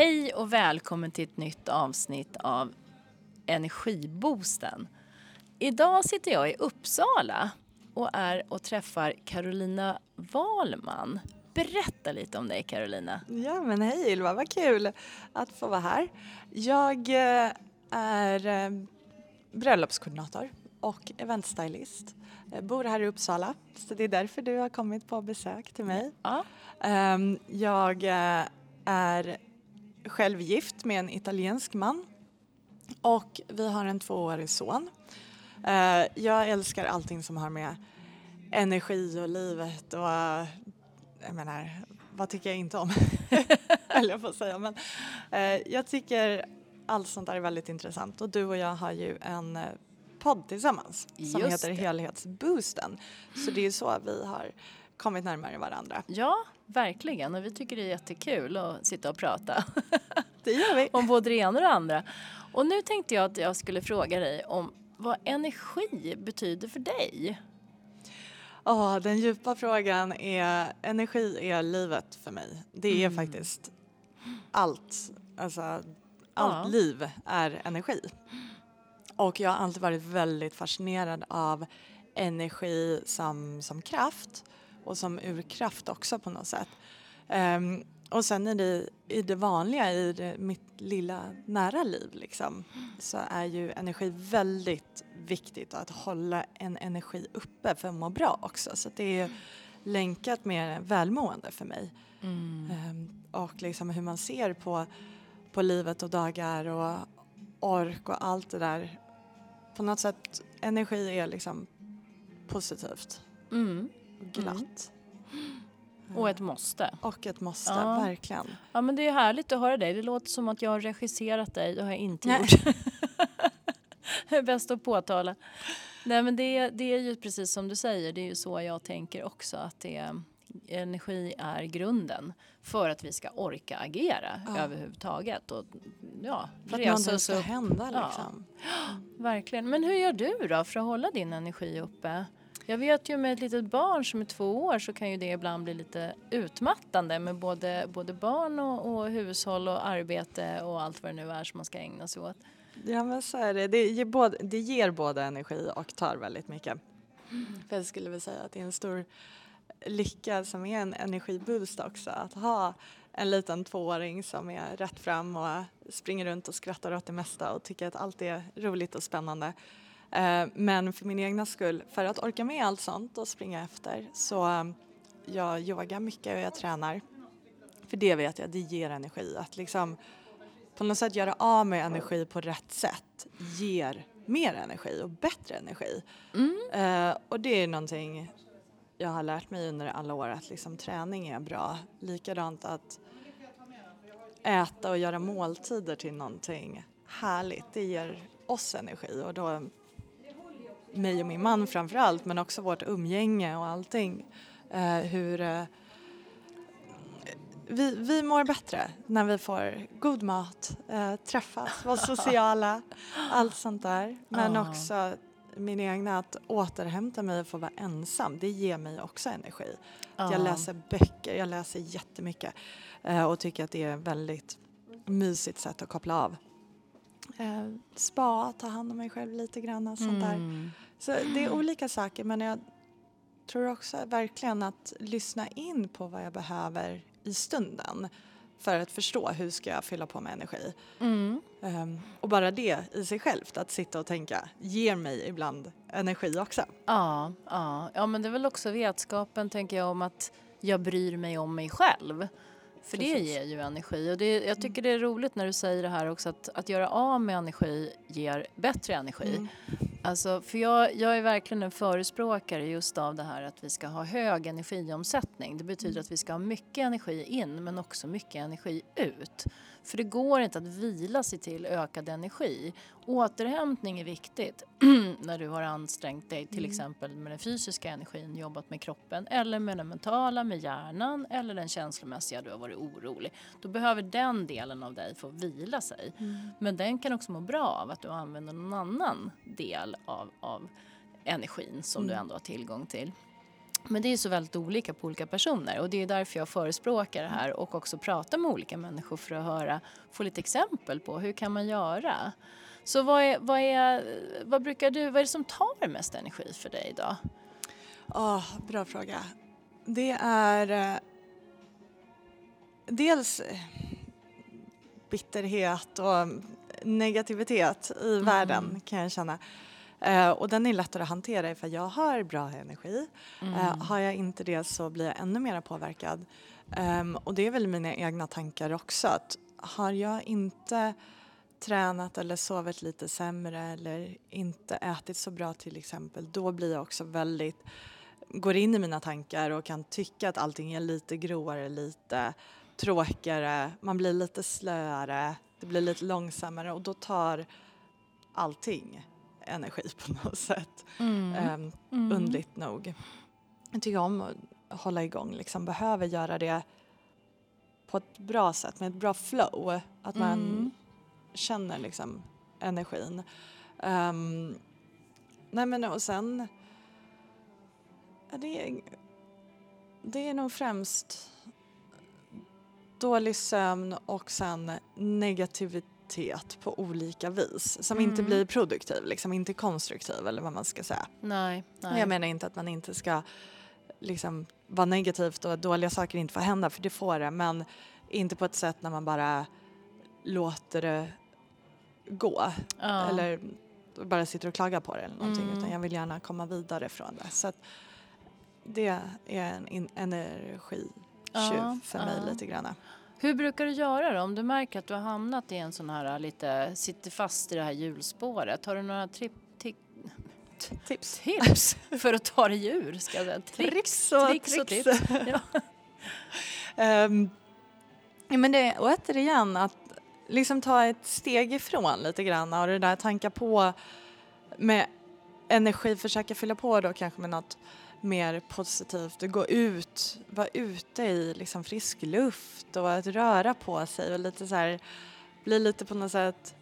Hej och välkommen till ett nytt avsnitt av Energiboosten. Idag sitter jag i Uppsala och är och träffar Carolina Wahlman. Berätta lite om dig Carolina. Ja men hej Ylva, vad kul att få vara här. Jag eh, är eh, bröllopskoordinator och eventstylist. Jag bor här i Uppsala så det är därför du har kommit på besök till mig. Ja. Ehm, Jag eh, är själv gift med en italiensk man och vi har en tvåårig son. Eh, Jag älskar allting som har med energi och livet och jag menar, vad tycker jag inte om? Höll jag på att säga. Men, eh, jag tycker allt sånt där är väldigt intressant och du och jag har ju en eh, podd tillsammans som Just heter det. Helhetsboosten. Så det är ju så vi har kommit närmare varandra. Ja, verkligen. Och vi tycker det är jättekul att sitta och prata Det gör vi. om både det ena och det andra. Och nu tänkte jag att jag skulle fråga dig om vad energi betyder för dig. Ja, den djupa frågan är energi är livet för mig. Det är faktiskt allt. Alltså, allt Ja. liv är energi. Och jag har alltid varit väldigt fascinerad av energi som, som kraft och som urkraft också på något sätt. Ehm, och sen i det, i det vanliga, i det, mitt lilla nära liv liksom, så är ju energi väldigt viktigt att hålla en energi uppe för att må bra också. Så att det är länkat med välmående för mig. Ehm, och liksom hur man ser på, på livet och dagar och ork och allt det där. På något sätt, energi är liksom positivt Mm. Glatt. Och ett måste. Och ett måste, Ja. verkligen. Ja men det är härligt att höra dig. Det låter som att jag har regisserat dig. Det har jag inte Nej. gjort. det är bäst att påtala. Nej men det, det är ju precis som du säger. Det är ju så jag tänker också. Att det, energi är grunden för att vi ska orka agera Ja. överhuvudtaget. Och ja, För att någonting ska upp. hända Ja. liksom. Verkligen. Men hur gör du då för att hålla din energi uppe? Jag vet ju med ett litet barn som är två år så kan ju det ibland bli lite utmattande med både, både barn och, och hushåll och arbete och allt vad det nu är som man ska ägna sig åt. Ja men så är det. Det ger, både, det ger både energi och tar väldigt mycket. För jag skulle väl säga att det är en stor lycka som är en energiboost också. Att ha en liten tvååring som är rätt fram och springer runt och skrattar åt det mesta och tycker att allt är roligt och spännande. Eh, Men för min egna skull, för att orka med allt sånt och springa efter så eh, jag yogar mycket och jag tränar. För det vet jag, det ger energi. Att liksom på något sätt göra av med energi på rätt sätt ger mer energi och bättre energi. Eh, och det är någonting jag har lärt mig under alla år att liksom träning är bra. Likadant att äta och göra måltider till någonting härligt. Det ger oss energi och då mig och min man framför allt men också vårt umgänge och allting. Eh, hur eh, vi, vi mår bättre när vi får god mat, eh, träffas, vara sociala, allt sånt där. Men också min egna att återhämta mig och få vara ensam, det ger mig också energi. Att Jag Ja. läser böcker, jag läser jättemycket eh, och tycker att det är ett väldigt mysigt sätt att koppla av. Eh, spa, ta hand om mig själv lite grann och sånt där. Mm. Så det är olika saker men jag tror också verkligen att lyssna in på vad jag behöver i stunden för att förstå hur ska jag fylla på med energi. Mm. Ehm, och bara det i sig självt, att sitta och tänka, ger mig ibland energi också. Ja, ja. ja, men det är väl också vetskapen tänker jag om att jag bryr mig om mig själv. För det Precis. ger ju energi och det, jag tycker det är roligt när du säger det här också att, att göra av med energi ger bättre energi. Mm. Alltså, för jag, jag är verkligen en förespråkare just av det här att vi ska ha hög energiomsättning. Det betyder att vi ska ha mycket energi in men också mycket energi ut. För det går inte att vila sig till ökad energi. Återhämtning är viktigt när du har ansträngt dig till exempel med den fysiska energin, jobbat med kroppen eller med den mentala, med hjärnan eller den känslomässiga, du har varit orolig. Då behöver den delen av dig få vila sig. Men den kan också må bra av att du använder någon annan del av, av energin som du ändå har tillgång till. Men det är så väldigt olika på olika personer och det är därför jag förespråkar det här och också pratar med olika människor för att höra, få lite exempel på hur kan man göra. Så vad, är, vad, är, vad brukar du, vad är det som tar mest energi för dig idag? Oh, bra fråga. Det är eh, dels bitterhet och negativitet i mm. världen kan jag känna. Uh, och den är lättare att hantera för jag har bra energi. Mm. Uh, har jag inte det så blir jag ännu mer påverkad. Um, och det är väl mina egna tankar också att har jag inte tränat eller sovit lite sämre eller inte ätit så bra till exempel då blir jag också väldigt går in i mina tankar och kan tycka att allting är lite gråare, lite tråkigare, man blir lite slöare, det blir lite långsammare och då tar allting energi på något sätt. Mm. Um, mm. Undligt nog. Jag tycker om att hålla igång, liksom behöver göra det på ett bra sätt med ett bra flow. Att man mm. känner liksom energin. Um, nej men och sen det, är, det är nog främst dålig sömn och sen negativitet på olika vis som mm. inte blir produktiv, liksom inte konstruktiv eller vad man ska säga. Nej, nej. Jag menar inte att man inte ska liksom vara negativt och att dåliga saker inte får hända för det får det men inte på ett sätt när man bara låter det gå ja. eller bara sitter och klagar på det eller någonting mm. utan jag vill gärna komma vidare från det. Så det är en energitjuv ja, för mig ja. lite grann. Hur brukar du göra då om du märker att du har hamnat i en sån här lite, sitter fast i det här hjulspåret? Har du några tri- tips. tips för att ta dig ur? Ska jag säga. Tricks, och tricks. Och tips. ja. um, men det, och återigen att liksom ta ett steg ifrån lite grann och det där tanka på med energi, försöka fylla på då kanske med något mer positivt och gå ut, vara ute i liksom frisk luft och att röra på sig och lite så här, bli lite på något sätt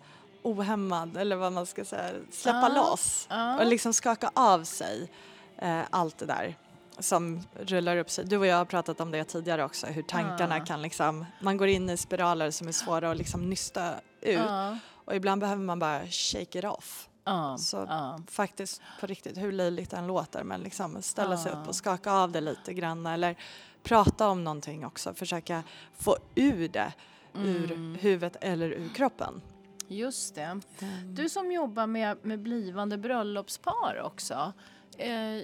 ohämmad eller vad man ska säga, släppa ah, loss ah. och liksom skaka av sig eh, allt det där som rullar upp sig. Du och jag har pratat om det tidigare också, hur tankarna ah. kan liksom, man går in i spiraler som är svåra att liksom nysta ut och ibland behöver man bara shake it off. Uh, så uh. faktiskt på riktigt, hur löjligt den låter, men liksom ställa sig upp och skaka av det lite grann eller prata om någonting också, försöka få ur det mm. ur huvudet eller ur kroppen. Just det. Mm. Du som jobbar med, med blivande bröllopspar också, eh,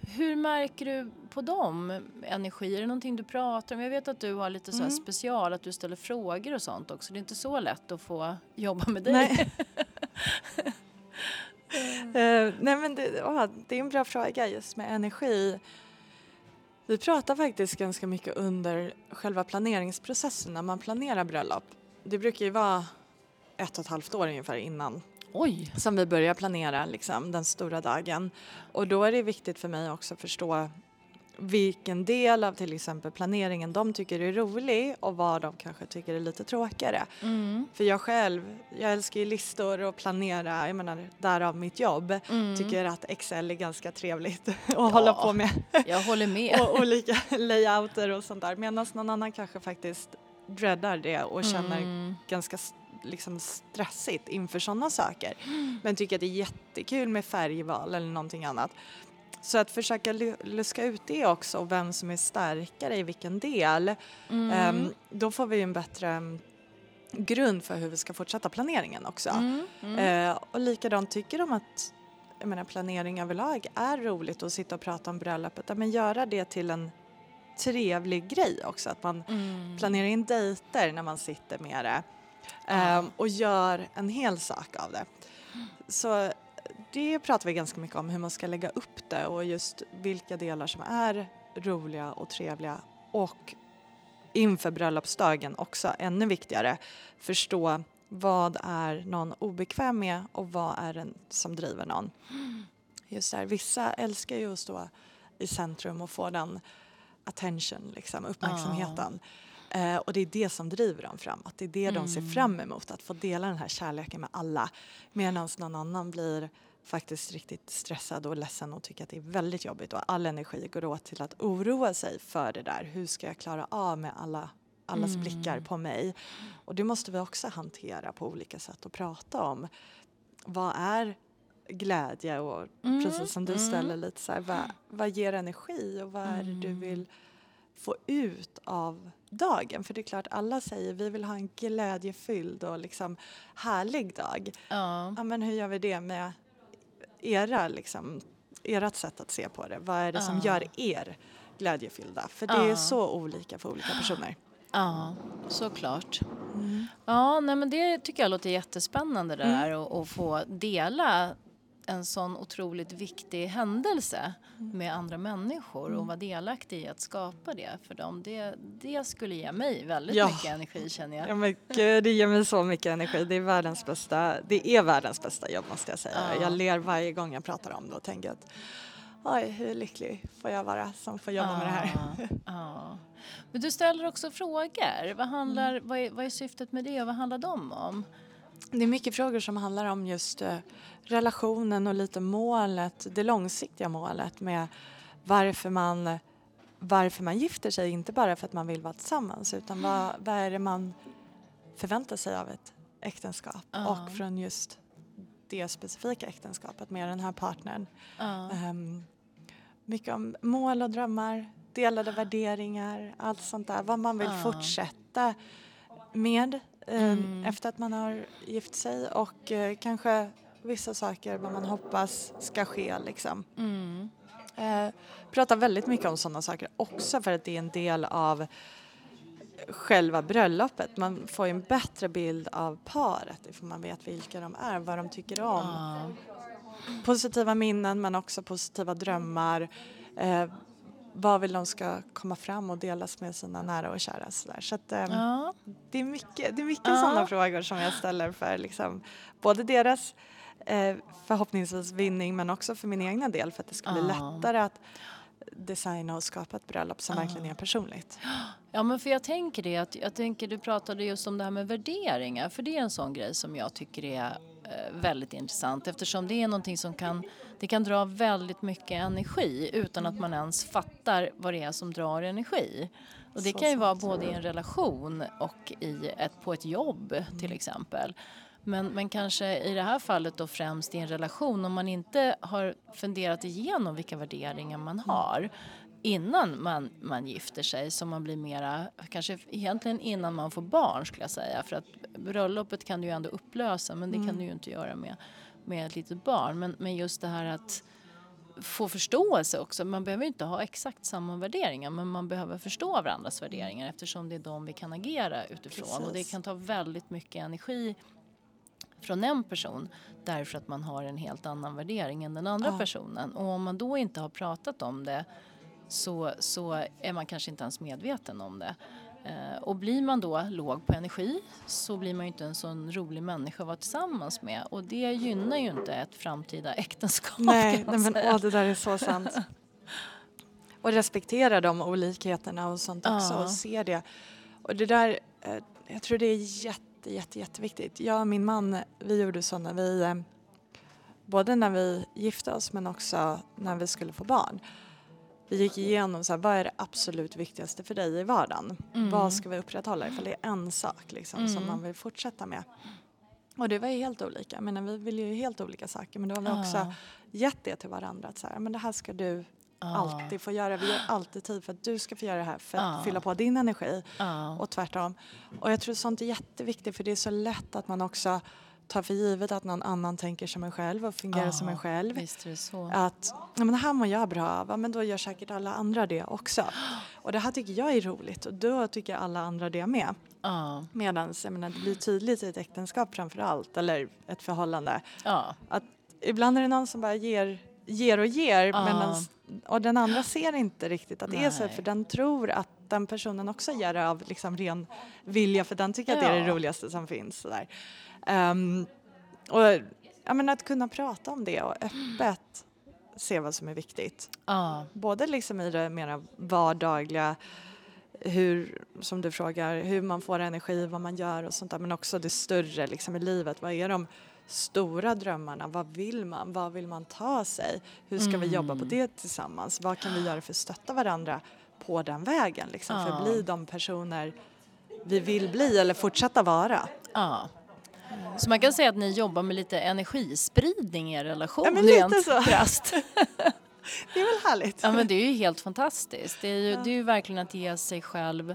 hur märker du på dem energi? Är det någonting du pratar om? Jag vet att du har lite så mm. special, att du ställer frågor och sånt också. Det är inte så lätt att få jobba med dig. Nej. uh, nej men det, oh, det är en bra fråga just med energi. Vi pratar faktiskt ganska mycket under själva planeringsprocessen när man planerar bröllop. Det brukar ju vara ett och ett halvt år ungefär innan Oj. som vi börjar planera liksom, den stora dagen. Och då är det viktigt för mig också att förstå vilken del av till exempel planeringen de tycker är rolig och vad de kanske tycker är lite tråkigare. Mm. För jag själv, jag älskar ju listor och planera, jag menar därav mitt jobb. Mm. Tycker att Excel är ganska trevligt att ja, hålla på med. Jag håller med. och olika layouter och sånt där. Medan någon annan kanske faktiskt dreadar det och känner mm. ganska liksom stressigt inför sådana saker. Men tycker att det är jättekul med färgval eller någonting annat. Så att försöka luska ut det också och vem som är starkare i vilken del. Mm. Um, då får vi en bättre mm, grund för hur vi ska fortsätta planeringen också. Mm. Mm. Uh, och likadant tycker de att jag menar, planering överlag är roligt att sitta och prata om bröllopet. Men göra det till en trevlig grej också. Att man mm. planerar in dejter när man sitter med det. Um, och gör en hel sak av det. Så det pratar vi ganska mycket om, hur man ska lägga upp det och just vilka delar som är roliga och trevliga och inför bröllopsdagen också ännu viktigare förstå vad är någon obekväm med och vad är det som driver någon. Just där, vissa älskar ju att stå i centrum och få den attention, liksom, uppmärksamheten. Oh. Eh, och det är det som driver dem framåt. Det är det mm. de ser mm. fram emot, att få dela den här kärleken med alla. Medan någon annan blir faktiskt riktigt stressad och ledsen och tycker att det är väldigt jobbigt och all energi går åt till att oroa sig för det där. Hur ska jag klara av med alla, allas Mm. blickar på mig? Och det måste vi också hantera på olika sätt och prata om. Vad är glädje och Mm, precis som du mm. ställer lite så här, vad, vad ger energi och vad är det du Mm. vill få ut av dagen? För det är klart alla säger vi vill ha en glädjefylld och liksom härlig dag. Ja. Ja, men hur gör vi det med era, liksom, ert sätt att se på det? Vad är det som Ja. gör er glädjefyllda? För det är Ja. så olika för olika personer. Ja, såklart. Ja, nej men det tycker jag låter jättespännande det Mm. där och, och få dela en sån otroligt viktig händelse Mm. med andra människor och vara delaktig i att skapa det för dem. Det, det skulle ge mig väldigt Ja. mycket energi känner jag. Ja men gud, det ger mig så mycket energi. Det är världens bästa, det är världens bästa jobb måste jag säga. Ja. Jag ler varje gång jag pratar om det och tänker att oj, hur lycklig får jag vara som får jobba med det här. Ja, ja. Men du ställer också frågor. Vad, handlar, Mm. vad, är, vad är syftet med det och vad handlar de om? Det är mycket frågor som handlar om just eh, relationen och lite målet, det långsiktiga målet med varför man, varför man gifter sig. Inte bara för att man vill vara tillsammans utan vad, vad är det man förväntar sig av ett äktenskap Ja. och från just det specifika äktenskapet med den här partnern. Ja. Ehm, mycket om mål och drömmar, delade värderingar, allt sånt där. Vad man vill Ja. fortsätta med Mm. efter att man har gift sig och eh, kanske vissa saker vad man hoppas ska ske liksom. Mm. Eh, pratar väldigt mycket om sådana saker också för att det är en del av själva bröllopet. Man får ju en bättre bild av paret ifall man vet vilka de är, vad de tycker om Ja. positiva minnen men också positiva drömmar. Eh, vad vill de ska komma fram och delas med sina nära och kära. Så, där. så att, ehm, Ja. det är mycket, det är mycket Ja. sådana frågor som jag ställer för liksom, både deras eh, förhoppningsvis vinning men också för min egna del för att det ska bli Ja. lättare att designa och skapa ett bröllop som verkligen är personligt. Ja men för jag tänker det att jag tänker du pratade just om det här med värderingar för det är en sån grej som jag tycker är väldigt intressant eftersom det är någonting som kan det kan dra väldigt mycket energi utan att man ens fattar vad det är som drar energi. Och det kan ju vara både i en relation och i ett, på ett jobb till exempel. Men, men kanske i det här fallet då främst i en relation om man inte har funderat igenom vilka värderingar man har innan man, man gifter sig så man blir mera, kanske egentligen innan man får barn skulle jag säga för att bröllopet kan du ju ändå upplösa men det kan du ju inte göra med, med ett litet barn. Men, men just det här att få förståelse också. Man behöver ju inte ha exakt samma värderingar men man behöver förstå varandras värderingar eftersom det är de vi kan agera utifrån. Och det Precis. kan ta väldigt mycket energi från en person därför att man har en helt annan värdering än den andra Ja. personen. Och om man då inte har pratat om det så, så är man kanske inte ens medveten om det. Eh, och blir man då låg på energi så blir man ju inte en sån rolig människa att vara tillsammans med och det gynnar ju inte ett framtida äktenskap Nej, nej men åh, det där är så sant. Och respektera de olikheterna och sånt också Ja. och se det. Och det där, eh, jag tror det är jätte, jätte, jätteviktigt. Jag och min man, vi gjorde så när vi, eh, både när vi gifte oss men också när vi skulle få barn. Vi gick igenom så här, vad är det absolut viktigaste för dig i vardagen? Mm. Vad ska vi upprätthålla ifall det är en sak liksom, som Mm. man vill fortsätta med? Och det var ju helt olika. Menar, vi vill ju helt olika saker men då har vi också Ja. gett det till varandra. Att så här, men det här ska du Ja. alltid få göra. Vi gör alltid tid för att du ska få göra det här för att fylla på din energi Ja. och tvärtom. Och jag tror sånt är jätteviktigt för det är så lätt att man också tar för givet att någon annan tänker som en själv och fungerar som en själv. Att ja, men det här mår jag bra av, men då gör säkert alla andra det också. Och det här tycker jag är roligt och då tycker alla andra det med. Ja. Medan jag menar, det blir tydligt i ett äktenskap framför allt, eller ett förhållande. Ja. Ibland är det någon som bara ger, ger och ger Ja. medans, och den andra ser inte riktigt att det är så Nej. för den tror att den personen också gör det av liksom ren vilja för den tycker att det är det Ja. roligaste som finns. Sådär. Ehm, och ja, men att kunna prata om det och öppet se vad som är viktigt. Ja. Både liksom i det mera vardagliga, hur, som du frågar, hur man får energi, vad man gör och sånt där men också det större liksom i livet. Vad är de stora drömmarna. Vad vill man? Vad vill man ta sig? Hur ska vi jobba på Mm. det tillsammans? Vad kan vi göra för att stötta varandra på den vägen? Liksom, För Ja. att bli de personer vi vill bli eller fortsätta vara. Ja. Så man kan säga att ni jobbar med lite energispridning i er relation Ja, men lite rent så. krasst. Det är väl härligt? Ja men det är ju helt fantastiskt. Det är ju, Ja. det är ju verkligen att ge sig själv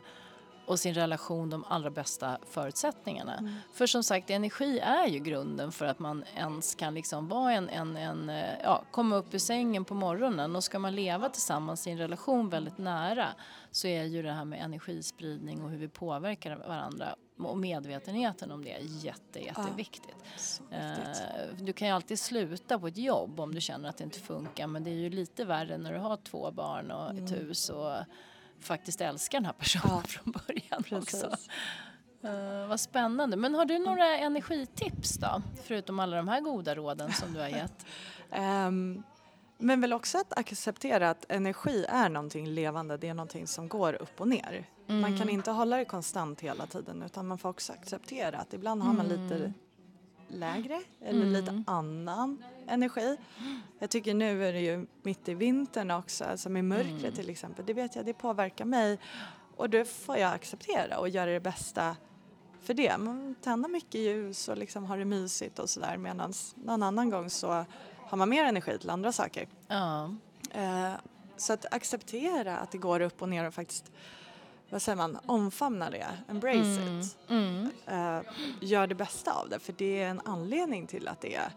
och sin relation de allra bästa förutsättningarna. Mm. För som sagt, energi är ju grunden för att man ens kan liksom vara en, en, en, eh, ja, komma upp ur sängen på morgonen och ska man leva tillsammans i en relation väldigt nära så är ju det här med energispridning och hur vi påverkar varandra och medvetenheten om det jätte, jätteviktigt. Så viktigt. Eh, Du kan ju alltid sluta på ett jobb om du känner att det inte funkar men det är ju lite värre när du har två barn och ett hus och faktiskt älskar den här personen Ja, från början också. Precis. Eh, vad spännande. Men har du några energitips då? Förutom alla de här goda råden som du har gett. Ehm, men väl också att acceptera att energi är någonting levande, det är någonting som går upp och ner. Man Mm. kan inte hålla det konstant hela tiden utan man får också acceptera att ibland har man lite lägre eller Mm. lite annan energi. Jag tycker nu är det ju mitt i vintern också, alltså med mörkret Mm. till exempel. Det vet jag, det påverkar mig och det får jag acceptera och göra det bästa för det. Man tänder mycket ljus och liksom har det mysigt och sådär medan någon annan gång så har man mer energi till andra saker. Ja. Eh, så att acceptera att det går upp och ner och faktiskt, vad säger man, omfamna det, embrace Mm. it. Mm. Eh, gör det bästa av det för det är en anledning till att det är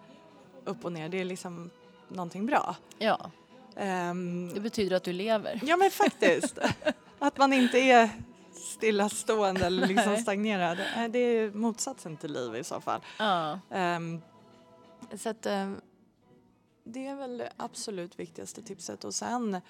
upp och ner, det är liksom någonting bra. ja, Ehm, det betyder att du lever. ja men faktiskt, att man inte är stillastående eller liksom stagnerad. Eh, Det är motsatsen till liv i så fall. Ja. Ehm, så att ehm, det är väl det absolut viktigaste tipset och sen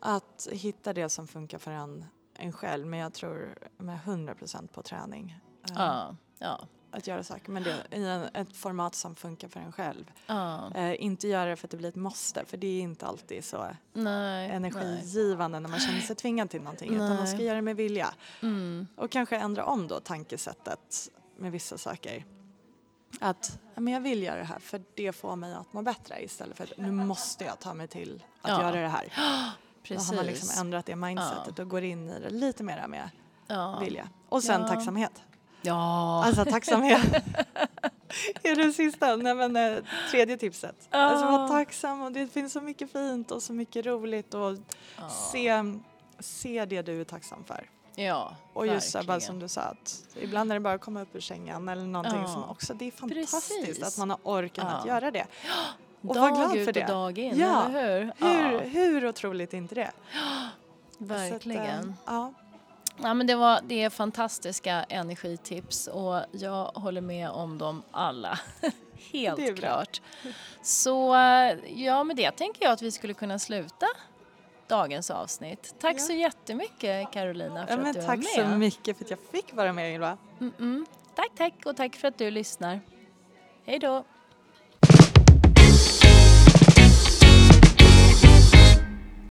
att hitta det som funkar för en, en själv men jag tror med 100% på träning. Ehm, Ja. Ja. Att göra saker men det i en, ett format som funkar för en själv. ja. Eh, inte göra det för att det blir ett måste för det är inte alltid så Nej. nej. energigivande när man känner sig tvingad till någonting utan man ska Nej. göra det med vilja. Mm. Och kanske ändra om då tankesättet med vissa saker. Att men jag vill göra det här för det får mig att må bättre istället för att nu måste jag ta mig till att Ja. göra det här. Precis. Då har man liksom ändrat det mindsetet och går in i det lite mera med ja. vilja. Och sen Ja. tacksamhet. Ja. Alltså tacksamhet är det sista, nej men eh, tredje tipset. Ja. Alltså vara tacksam och det finns så mycket fint och så mycket roligt och ja. se, se det du är tacksam för. Ja, Och just bara som du sa att ibland är det bara att komma upp ur sängen eller någonting Ja. som också, det är fantastiskt Precis. att man har orken att Ja. göra det. Och dag var glad ut för det. och dag in, Ja. eller hur? Hur, Ja, hur otroligt är inte det? verkligen. Att, eh, ja. Ja, men det, var, det är fantastiska energitips och jag håller med om dem alla. Helt klart. Så eh, ja, med det tänker jag att vi skulle kunna sluta dagens avsnitt. Tack Ja. så jättemycket Carolina för ja, att du var tack med. så mycket för att jag fick vara med Ylva. Mm -mm. Tack, tack och tack för att du lyssnar. Hej då!